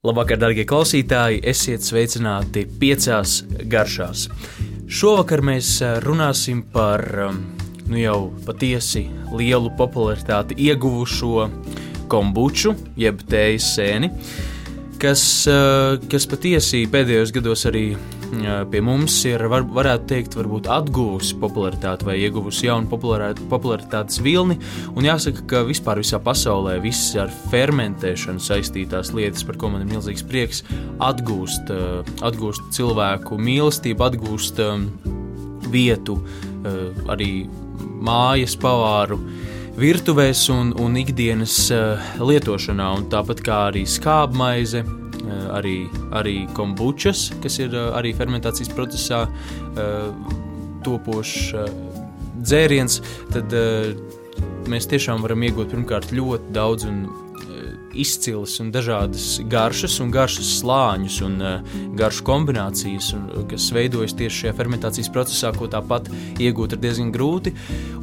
Labvakar, darbie klausītāji! Esiet sveicināti piecās garšās. Šovakar mēs eh, runāsim par um, nu jau patiesi lielu popularitāti ieguvušo kombuču, jeb tējas sēni, kas, eh, kas patiesi pēdējos gados arī pie mums ir, var, varētu teikt, varbūt atguvusi popularitāti vai ieguvusi jaunu popularitātes vilni. Un jāsaka, ka vispār visā pasaulē viss ar fermentēšanu saistītās lietas, par ko man ir milzīgs prieks, atgūst, atgūst cilvēku mīlestību, atgūst vietu arī mājas pavāru virtuvēs un, un ikdienas lietošanā, un tāpat kā arī skābmaize, arī, arī kombučas, kas ir eh, arī fermentācijas procesā eh, topošs dzēriens, tad mēs tiešām varam iegūt pirmkārt ļoti daudz un izcils un dažādas garšas, un garšas slāņus un uh, garšu kombinācijas, un, kas veidojas tieši šajā fermentācijas procesā, ko tāpat iegūt ir diezgan grūti.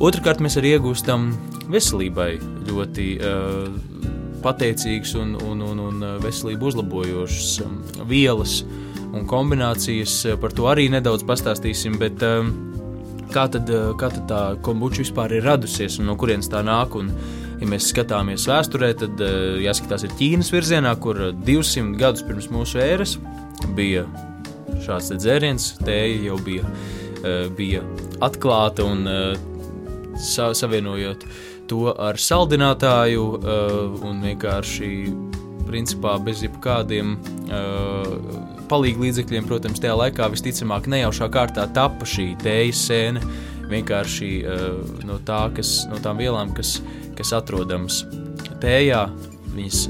Otrakārt, mēs arī iegūstam veselībai ļoti uh, pateicīgas un, un, un, un uh, veselību uzlabojošas um, vielas un kombinācijas. Uh, par to arī nedaudz pastāstīsim. Bet, kā, tad, uh, kā tad tā kombuča vispār ir radusies un no kurienes tā nāk? Un, ja mēs skatāmies vēsturē, tad jāskatās ir Ķīnas virzienā, kur 200 gadus pirms mūsu ēras bija šāds dzēriens, tēja jau bija, bija atklāta un sa savienojot to ar saldinātāju uh, un vienkārši principā bez jebkādiem uh, palīdzības līdzekļiem. Protams, tajā laikā visticamāk nejaušā kārtā tapa šī tējas sēne vienkārši uh, no, tā, kas, no tām vielām, kas, kas atrodamas tējā. Viņas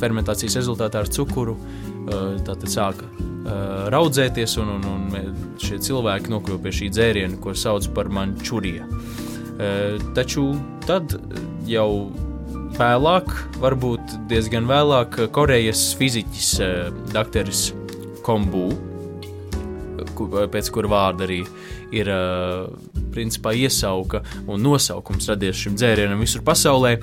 fermentācijas rezultātā ar cukuru uh, tātad sāka uh, raudzēties, un, un, un šie cilvēki nokļuva pie šī dzēriena, ko sauc par mančuriju. Taču tad jau vēlāk, varbūt diezgan vēlāk, Korejas fiziķis Dr. Kombu, pēc kura vārda arī ir principā iesauka un nosaukums radies šim dzērienam visur pasaulē.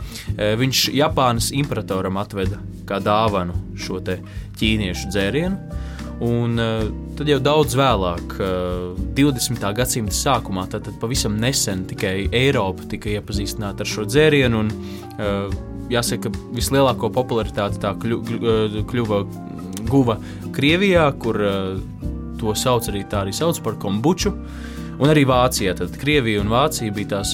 Viņš Japānas imperatoram atveda kā dāvanu šo ķīniešu dzērienu. Un uh, tad jau daudz vēlāk, uh, eh, 20. gadsimta sākumā, tad, tad pavisam nesen tikai Eiropa tika iepazīstināta ar šo dzērienu. Un, uh, jāsaka, ka vislielāko popularitāti tā kļu, kļuva guva Krievijā, kur to sauc arī tā arī sauc par kombuču, un arī Vācijā. Tad Krievija un Vācija bija tās,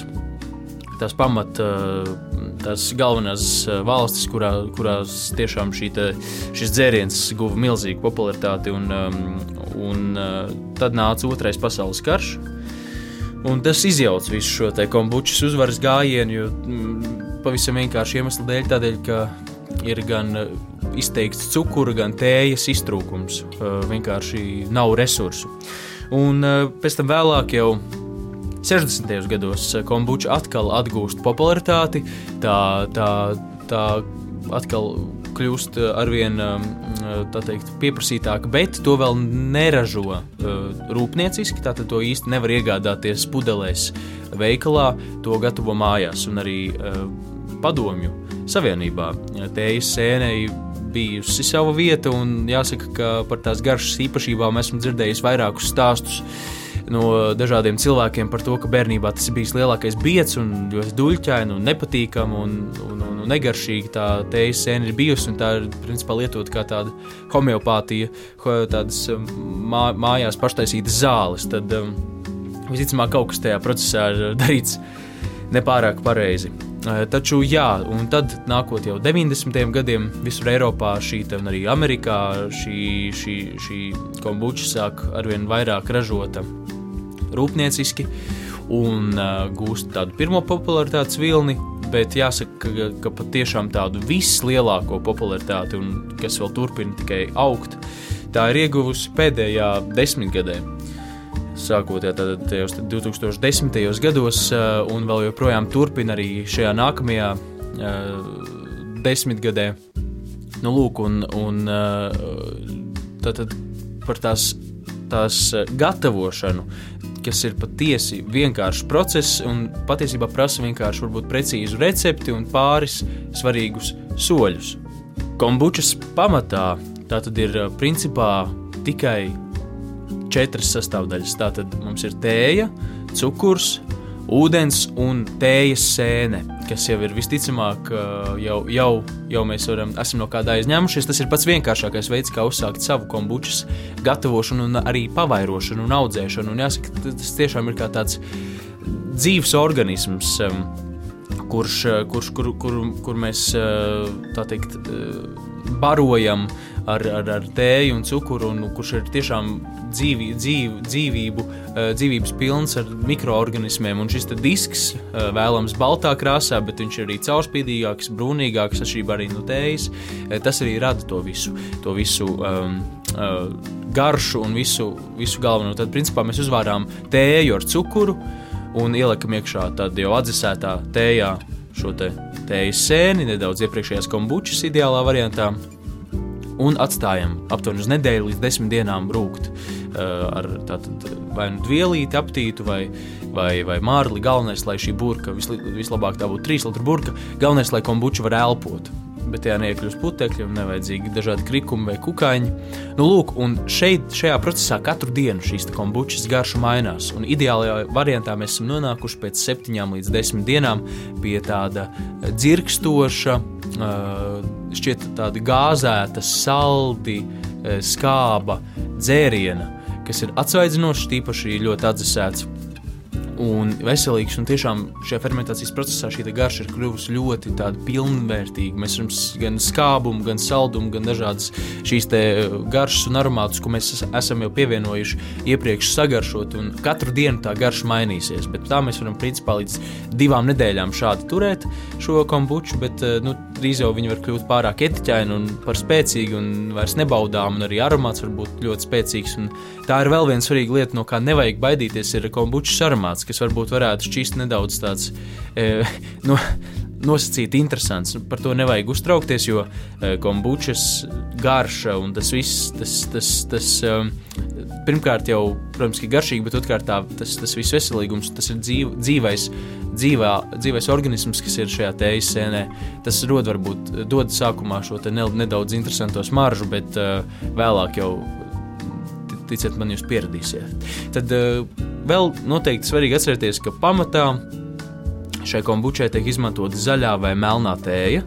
tās pamat. Uh, tās galvenās eh, valstis, kurā, kurās tiešām te, šis dzēriens guva milzīgu popularitāti. Un, um, un tad nāca otrais pasaules karš. Un tas izjauca visu šo kombučas uzvaras gājienu, jo mm, pavisam vienkārši iemeslu dēļ, tādēļ, ka ir gan eh, izteikts cukura, gan tējas iztrūkums. Vienkārši nav resursu. Un pēc tam vēlāk jau 60. gados eh, kombuča atkal atgūst popularitāti, tā, tā, tā atkal kļūst eh, arvien eh, teikt, pieprasītāka, bet to vēl neražo rūpnieciski. Tātad to īsti nevar iegādāties pudelēs veikalā, to gatavo mājās un arī padomju savienībā. Tējas sēnei bijusi sava vieta, un jāsaka, ka par tās garšas īpašībām esmu dzirdējis vairākus stāstus no dažādiem cilvēkiem par to, ka bērnībā tas bijis lielākais biets un ļoti duļķaini un nepatīkami un, un, un, un negaršīgi. Tā tējas sēne ir bijusi tā ir principā lietot kā tāda homeopātija, tādas um, mā, mājās paštaisītas zāles. Tad um, visticamāk kaut kas tajā procesā ir darīts nepārāk pareizi. Uh, taču, jā, un tad nākot jau 90. gadiem, visur Eiropā, šī un arī Amerikā, šī, šī, šī kombuča sāk arvien vairāk ražota rūpnieciski un uh, gūst tādu pirmo popularitātes vilni. Bet jāsaka, ka, ka patiešām tādu vislielāko popularitāti, un kas vēl turpina tikai augt, tā ir ieguvusi pēdējā desmitgadē. Sākot tajos 2010. gados, uh, un vēl joprojām turpina arī šajā nākamajā uh, desmitgadē. Nu, lūk, un, un uh, tātad par tās, tās gatavošanu kas ir patiesi vienkāršs process un patiesībā prasa vienkārši varbūt precīzu recepti un pāris svarīgus soļus. kombučas pamatā tā tad ir principā tikai četras sastāvdaļas. Tātad mums ir tēja, cukurs, ūdens un tējas sēne, kas jau ir visticamāk, jau, jau, jau mēs varam, esam no kāda aizņēmušies. Tas ir pats vienkāršākais veids, kā uzsākt savu kombučas gatavošanu, un arī pavairošanu un audzēšanu. Un jāsaka, tas tiešām ir kā tāds dzīves organisms. Kurš, kurš, kur, kur, kur mēs tā teikt, barojam ar, ar, ar tēju un cukuru, un kurš ir tiešām dzīvi, dzīv, dzīvību, eh, dzīvības pilns ar mikroorganismiem. Un šis disks eh, vēlams baltā krāsā, bet viņš ir arī caurspīdīgāks, brūnīgāks, atšķirībā arī no tējas. Eh, tas arī rada to visu, to visu um, uh, garšu un visu, visu galveno. Tad, principā, mēs uzvārām tēju ar cukuru un ielikam iekšā tad jau atdzesētā tējā šo te tējas sēni, nedaudz iepriekšējās kombučas ideālā variantā un atstājam aptuveni uz nedēļu līdz desmit dienām rūkt. Uh, ar tātad, vai nu dvielīti aptītu, vai, vai, vai mārli. Galvenais, lai šī burka, visli, vislabāk tā būtu 3 litru burka, galvenais, lai kombuča var elpot. Bet tajā neiekļūst putekļi un nevajadzīgi dažādi krikumi vai kukaiņi. Nu, lūk, un šeit, šajā procesā katru dienu šīs kombučas garša mainās. Un ideālajā variantā mēs esam nonākuši pēc 7 līdz 10 dienām pie tāda dzirkstoša, uh, šķiet tāda gāzēta, saldi, e, skāba dzēriena, kas ir atsvaidzinošs, tīpaši ļoti atdzesēts un veselīgs. Un tiešām šajā fermentācijas procesā šī garša ir kļuvusi ļoti pilnvērtīga. Mēs varam gan skābumu, gan saldumu, gan dažādas šīs garšas un aromātus, ko mēs esam jau pievienojuši iepriekš sagaršot. Katru dienu tā garša mainīsies. Bet tā mēs varam principā līdz divām nedēļām šādi turēt šo kombuču. Bet eh, nu, drīz jau viņi var kļūt pārāk etiķaini un par spēcīgi un vairs nebaudām. Un arī aromāts var būt ļoti spēcīgs. Un tā ir vēl viena svarīga lieta, no kā nevajag baidīties, ir kombučas aromāts kas varbūt varētu šķist nedaudz tāds. E, no, nosacīti interesants. Par to nevajag uztraukties, jo uh, kombučas garša un tas viss, tas, tas, tas um, pirmkārt jau, protams, ir garšīgi, bet otrkārt tā, tas, tas viss veselīgums, tas ir dzīv, dzīvais, dzīvā, dzīvais organisms, kas ir šajā tējas sēnē. Tas dod varbūt dod sākumā šo nedaudz interesanto smaržu, bet uh, vēlāk jau ticiet man, jūs pieradīsiet. Tad uh, vēl noteikti svarīgi atcerēties, ka pamatā šai kombučai tiek izmantota zaļā vai melnā tēja.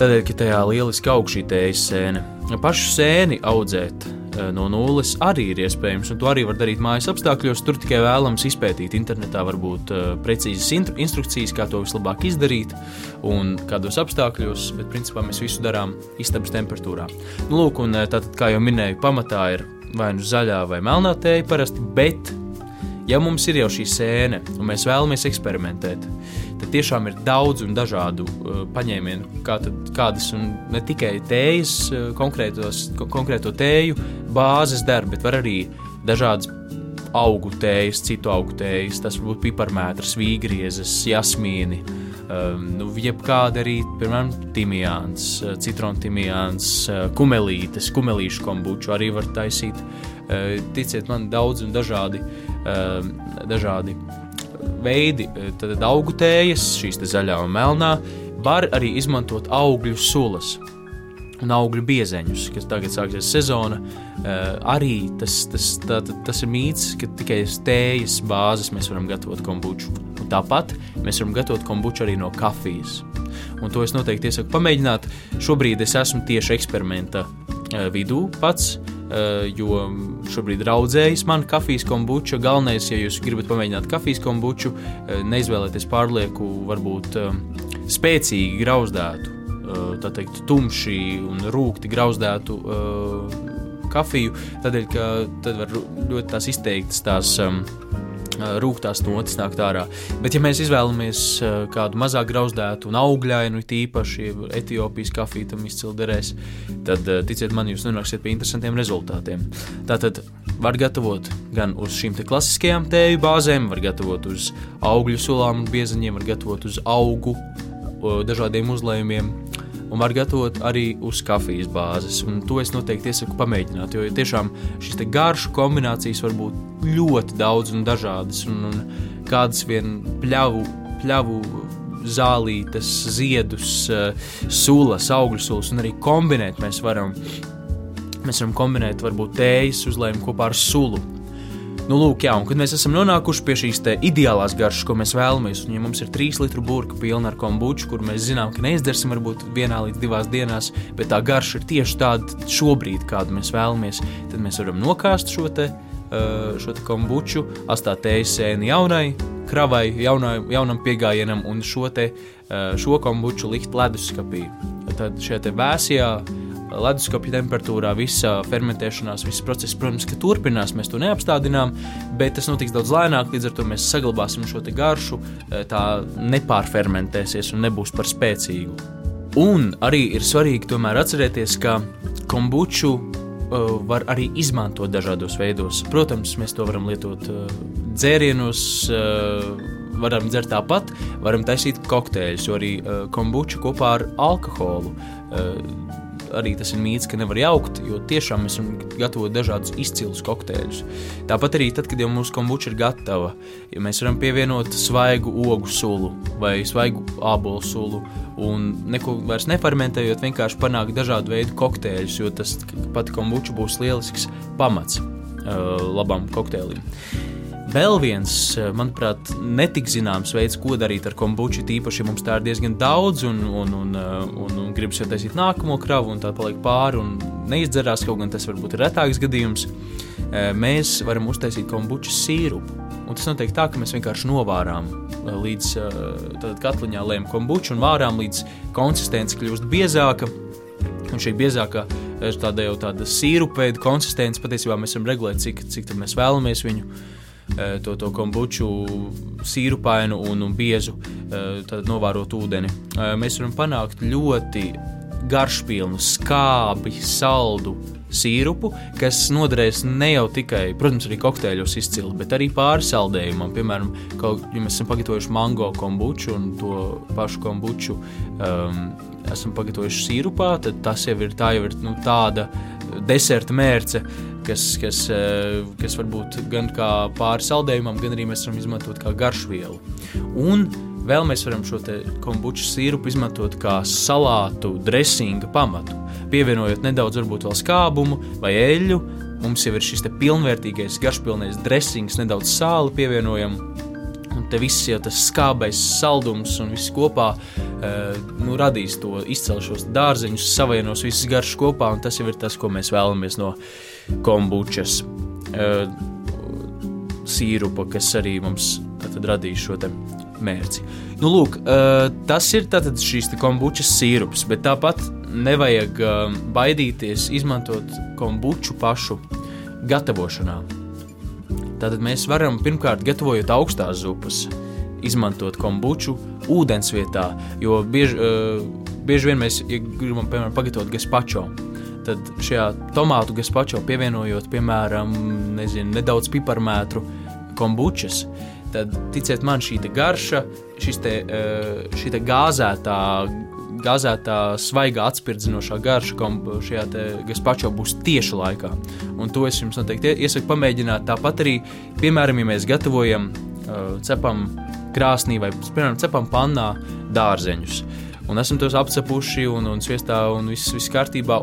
Tādēļ, ka tajā lieliski aug šī tējas sēne. Pašu sēni audzēt no nulles arī ir iespējams, to arī var darīt mājas apstākļos. Tur tikai vēlams izpētīt internetā, varbūt uh, precīzas instrukcijas, kā to vislabāk izdarīt un kādos apstākļos, bet principā mēs visu darām istabas temperatūrā. Nu, lūk, un tātad, kā jau minēju, pamatā ir vai nu zaļā vai melnā tēja parasti, bet, ja mums ir jau šī sēne un mēs vēlamies eksperimentēt, tad tiešām ir daudz un dažādu uh, paņēmienu, kā tad, kādas un ne tikai tējas, uh, konkrēto tēju bāzes der, bet var arī dažādas augu tējas, citu augu tējas, tas var būt piparmētras, vīgriezes, jasmīni, Um, nu, jebkāda arī, piemēram, timijāns, uh, citrontimijāns, uh, kumelītes, kumelīšu kombuču arī var taisīt. Uh, ticiet man, daudz un dažādi, uh, dažādi veidi, uh, tad augu tējas, šīs zaļā un melnā, var arī izmantot augļu sulas un augļu biezeņus, kas tagad sāksies sezona. Uh, arī tas, tas, tā, tas ir mīts, ka tikai uz tējas bāzes mēs varam gatavot kombuču. Un tāpat mēs varam gatavot kombuču arī no kafijas. Un to es noteikti iesaku pamēģināt. Šobrīd es esmu tieši eksperimenta uh, vidū pats. Uh, jo šobrīd ir audzējis man kafijas kombuču. Galvenais, ja jūs gribat pamēģināt kafijas kombuču, uh, neizvēlieties pārlieku, varbūt uh, spēcīgi grauzdētu tā teikt, tumši un rūkti grauzdētu kafiju, tādēļ, ka tad var ļoti tās izteiktas tās rūktās notis nākt ārā. Bet, ja mēs izvēlamies kādu mazāk grauzdētu un augļainu, tīpaši Etiopijas kafiju tam izcili derēs, tad, ticiet man, jūs nonāksiet pie interesantiem rezultātiem. Tātad var gatavot gan uz šīm klasiskajām tēju bāzēm, var gatavot uz augļu sulām un biezaņiem, var gatavot uz augu dažādiem uzlējumiem, un var gatavot arī uz kafijas bāzes. Un to es noteikti iesaku pamēģināt, jo tiešām šīs garšu kombinācijas var būt ļoti daudz un dažādas. Un, un kādas vien pļavu, pļavu zālītes, ziedus, sulas, augļu sulas, un arī kombinēt mēs varam. Mēs varam kombinēt, varbūt tējas uzlējumu kopā ar sulu. Nu, lūk, jā, un kad mēs esam nonākuši pie šīs ideālās garšas, ko mēs vēlamies, un ja mums ir trīs litru burka pilna ar kombuču, kur mēs zinām, ka neizdarsim varbūt vienā līdz divās dienās, bet tā garša ir tieši tāda šobrīd, kādu mēs vēlamies, tad mēs varam nokāst šo te, šo te kombuču, atstāt tējas sēni jaunai kravai, jaunai, jaunam piegājienam un šo, te, šo kombuču likt leduskapī. Tad šajā vēsajā leduskapja temperatūrā, visa fermentēšanās, viss process, protams, ka turpinās, mēs to neapstādinām, bet tas notiks daudz lēnāk, līdz ar to mēs saglabāsim šo garšu, e, tā nepārfermentēsies un nebūs par spēcīgu. Un arī ir svarīgi tomēr atcerēties, ka kombuču uh, var arī izmantot dažādos veidos. Protams, mēs to varam lietot uh, dzērienos, uh, varam dzert tāpat, varam taisīt kokteļus, jo arī kombuča kopā ar alkoholu. Arī tas ir mīts, ka nevar jaukt, jo tiešām mēs varam gatavot dažādus izcilus kokteļus. Tāpat arī tad, kad jau mūsu kombuča ir gatava, ja mēs varam pievienot svaigu ogu sulu vai svaigu ābolu sulu un neko vairs nefermentējot, vienkārši panākt dažādu veidu kokteļus, jo tas pati kombuča būs lielisks pamats uh, labam kokteilim. Vēl viens, eh, manuprāt, netik zināms veids, ko darīt ar kombuču, tīpaši, ja mums tā ir diezgan daudz, un, un, un, eh, un, un gribas jau taisīt nākamo kravu, un tā paliek pāri un neizdzerās, kaut gan tas varbūt ir retāks gadījums. Eh, mēs varam uztaisīt kombuču sīrupu. Un tas notiek tā, ka mēs vienkārši novārām līdz katliņā lēm kombuču un vārām līdz konsistence kļūst biezāka. Un šī biezākā tāda jau tāda sīrupeida konsistence patiesībā mēs varam regulēt, cik, cik mēs vēlamies viņu to, to kombuču sīrupainu un, un biezu eh, novārot ūdeni. Eh, mēs varam panākt ļoti garšpilnu, skābi, saldu sīrupu, kas noderēs ne jau tikai, protams, arī kokteļos izcili, bet arī pārsaldējumam. Piemēram, kaut, ja mēs esam pagatavojuši mango kombuču un to pašu kombuču um, esam pagatavojuši sīrupā, tad tas jau ir, tā jau ir nu, tāda deserta mērce, kas, kas, eh, kas var būt gan kā pāri saldējumam, gan arī mēs varam izmantot kā garšvielu. Un vēl mēs varam šo kombuču sīrupu izmantot kā salātu dresinga pamatu, pievienojot nedaudz varbūt vēl skābumu vai eļļu. Mums jau ir šis pilnvērtīgais, garšpilnais dressings, nedaudz sāli pievienojam, un te viss jau tas skābais saldums un viss kopā uh, nu, radīs to izcelšos dārzeņus, savienos visas garšas kopā, un tas jau ir tas, ko mēs vēlamies no kombučas uh, sīrupa, kas arī mums radīs šo mērci. Nu, lūk, uh, tas ir šīs kombučas sīrups, bet tāpat nevajag uh, baidīties izmantot kombuču pašu gatavošanā. Tātad mēs varam pirmkārt, gatavojot augstās zupas, izmantot kombuču ūdens vietā, jo bieži, bieži vien mēs ja gribam, piemēram, pagatavot gazpacho tad šajā tomātu gazpacho pievienojot, piemēram, nezinu, nedaudz piparmētru kombučas, tad ticiet man, šī garša, šis te, eh, šī te gāzētā, gāzētā, svaigā atspirdzinošā garša šajā gazpacho būs tieši laikā. Un to es jums noteikti iesaku pamēģināt. Tāpat arī, piemēram, ja mēs gatavojam, eh, cepam krāsnī vai, piemēram, cepam pannā dārzeņus un esam tos apcepuši un, un sviestā un viss, viss kārtībā.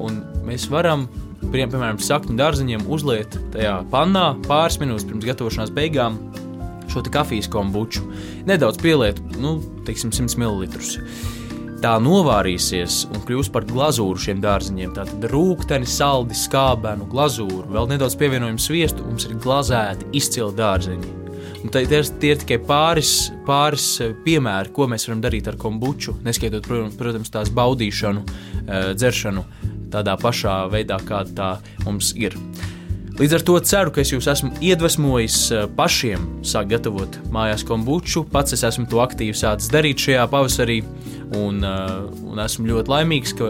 Mēs varam, piemēram, sakņu dārziņiem uzliet tajā pannā pāris minūtes pirms gatavošanās beigām šo kafijas kombuču. Nedaudz pieliet, nu, teiksim, 100 ml. Tā novārīsies un kļūs par glazūru šiem dārziņiem. Tātad rūkstoši, saldi, skābēnu glazūru, vēl nedaudz pievienojam sviestu, un mums ir glazēti izcili dārziņi. Un tie, tie, tie ir tikai pāris, pāris eh, piemēri, ko mēs varam darīt ar kombuču, neskaitot, protams, tās baudīšanu, eh, dzeršanu tādā pašā veidā, kāda tā mums ir. Līdz ar to ceru, ka es jūs esmu iedvesmojis eh, pašiem sākt gatavot mājās kombuču. Pats es esmu to aktīvi sācis darīt šajā pavasarī, un, un esmu ļoti laimīgs, ka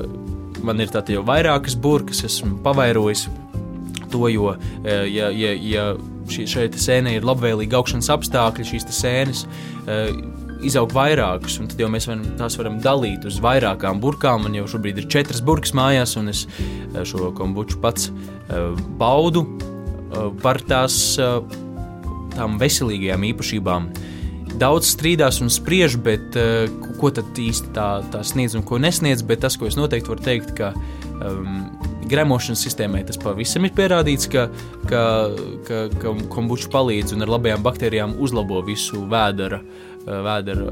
man ir tāda jau vairākas burkas, esmu pavairojis to, jo, ja, ja, ja šī, šeit sēnē ir labvēlīgi augšanas apstākļi, šīs sēnes uh, izaug vairākas, un tad jau mēs varam, tās varam dalīt uz vairākām burkām. Man jau šobrīd ir četras burkas mājās, un es uh, šo kombuču pats baudu par tās tām veselīgajām īpašībām. daudz strīdās un spriež, bet ko tad īsti tā, tā sniedz un ko nesniedz. Bet tas, ko es noteikti varu teikt, ka um, gremošanas sistēmai tas pavisam ir pierādīts, ka, ka, ka, ka kombuča palīdz un ar labajām baktērijām uzlabo visu vēdera, vēdera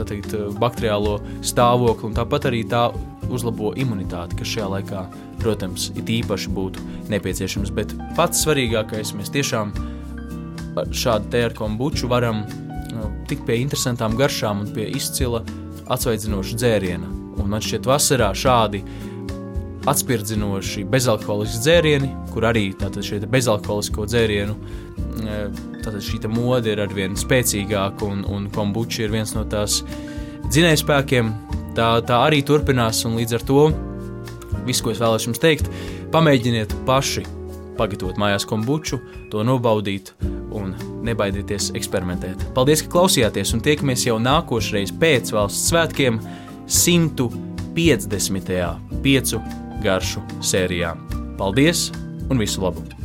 teikt, bakteriālo stāvokli, tāpat arī tā uzlabo imunitāti, kas šajā laikā, protams, ir īpaši būtu nepieciešams. Bet pats svarīgākais, mēs tiešām šādu ar kombuču varam tikt pie interesantām garšām un pie izcila atsvaidzinoša dzēriena. Un man šķiet, vasarā šādi atspirdzinoši bezalkoholiski dzērieni, kur arī šie bezalkoholisko dzērienu tātad šī mode ir arvien spēcīgāka, un, un kombuča ir viens no tās dzinējspēkiem. Tā, tā arī turpinās, un līdz ar to viss, ko es vēlos jums teikt, pamēģiniet paši pagatavot mājās kombuču, to nobaudīt un nebaidieties eksperimentēt. Paldies, ka klausījāties, un tiekamies jau nākošreiz pēc valsts svētkiem 150. piecu garšu sērijā. Paldies un visu labu!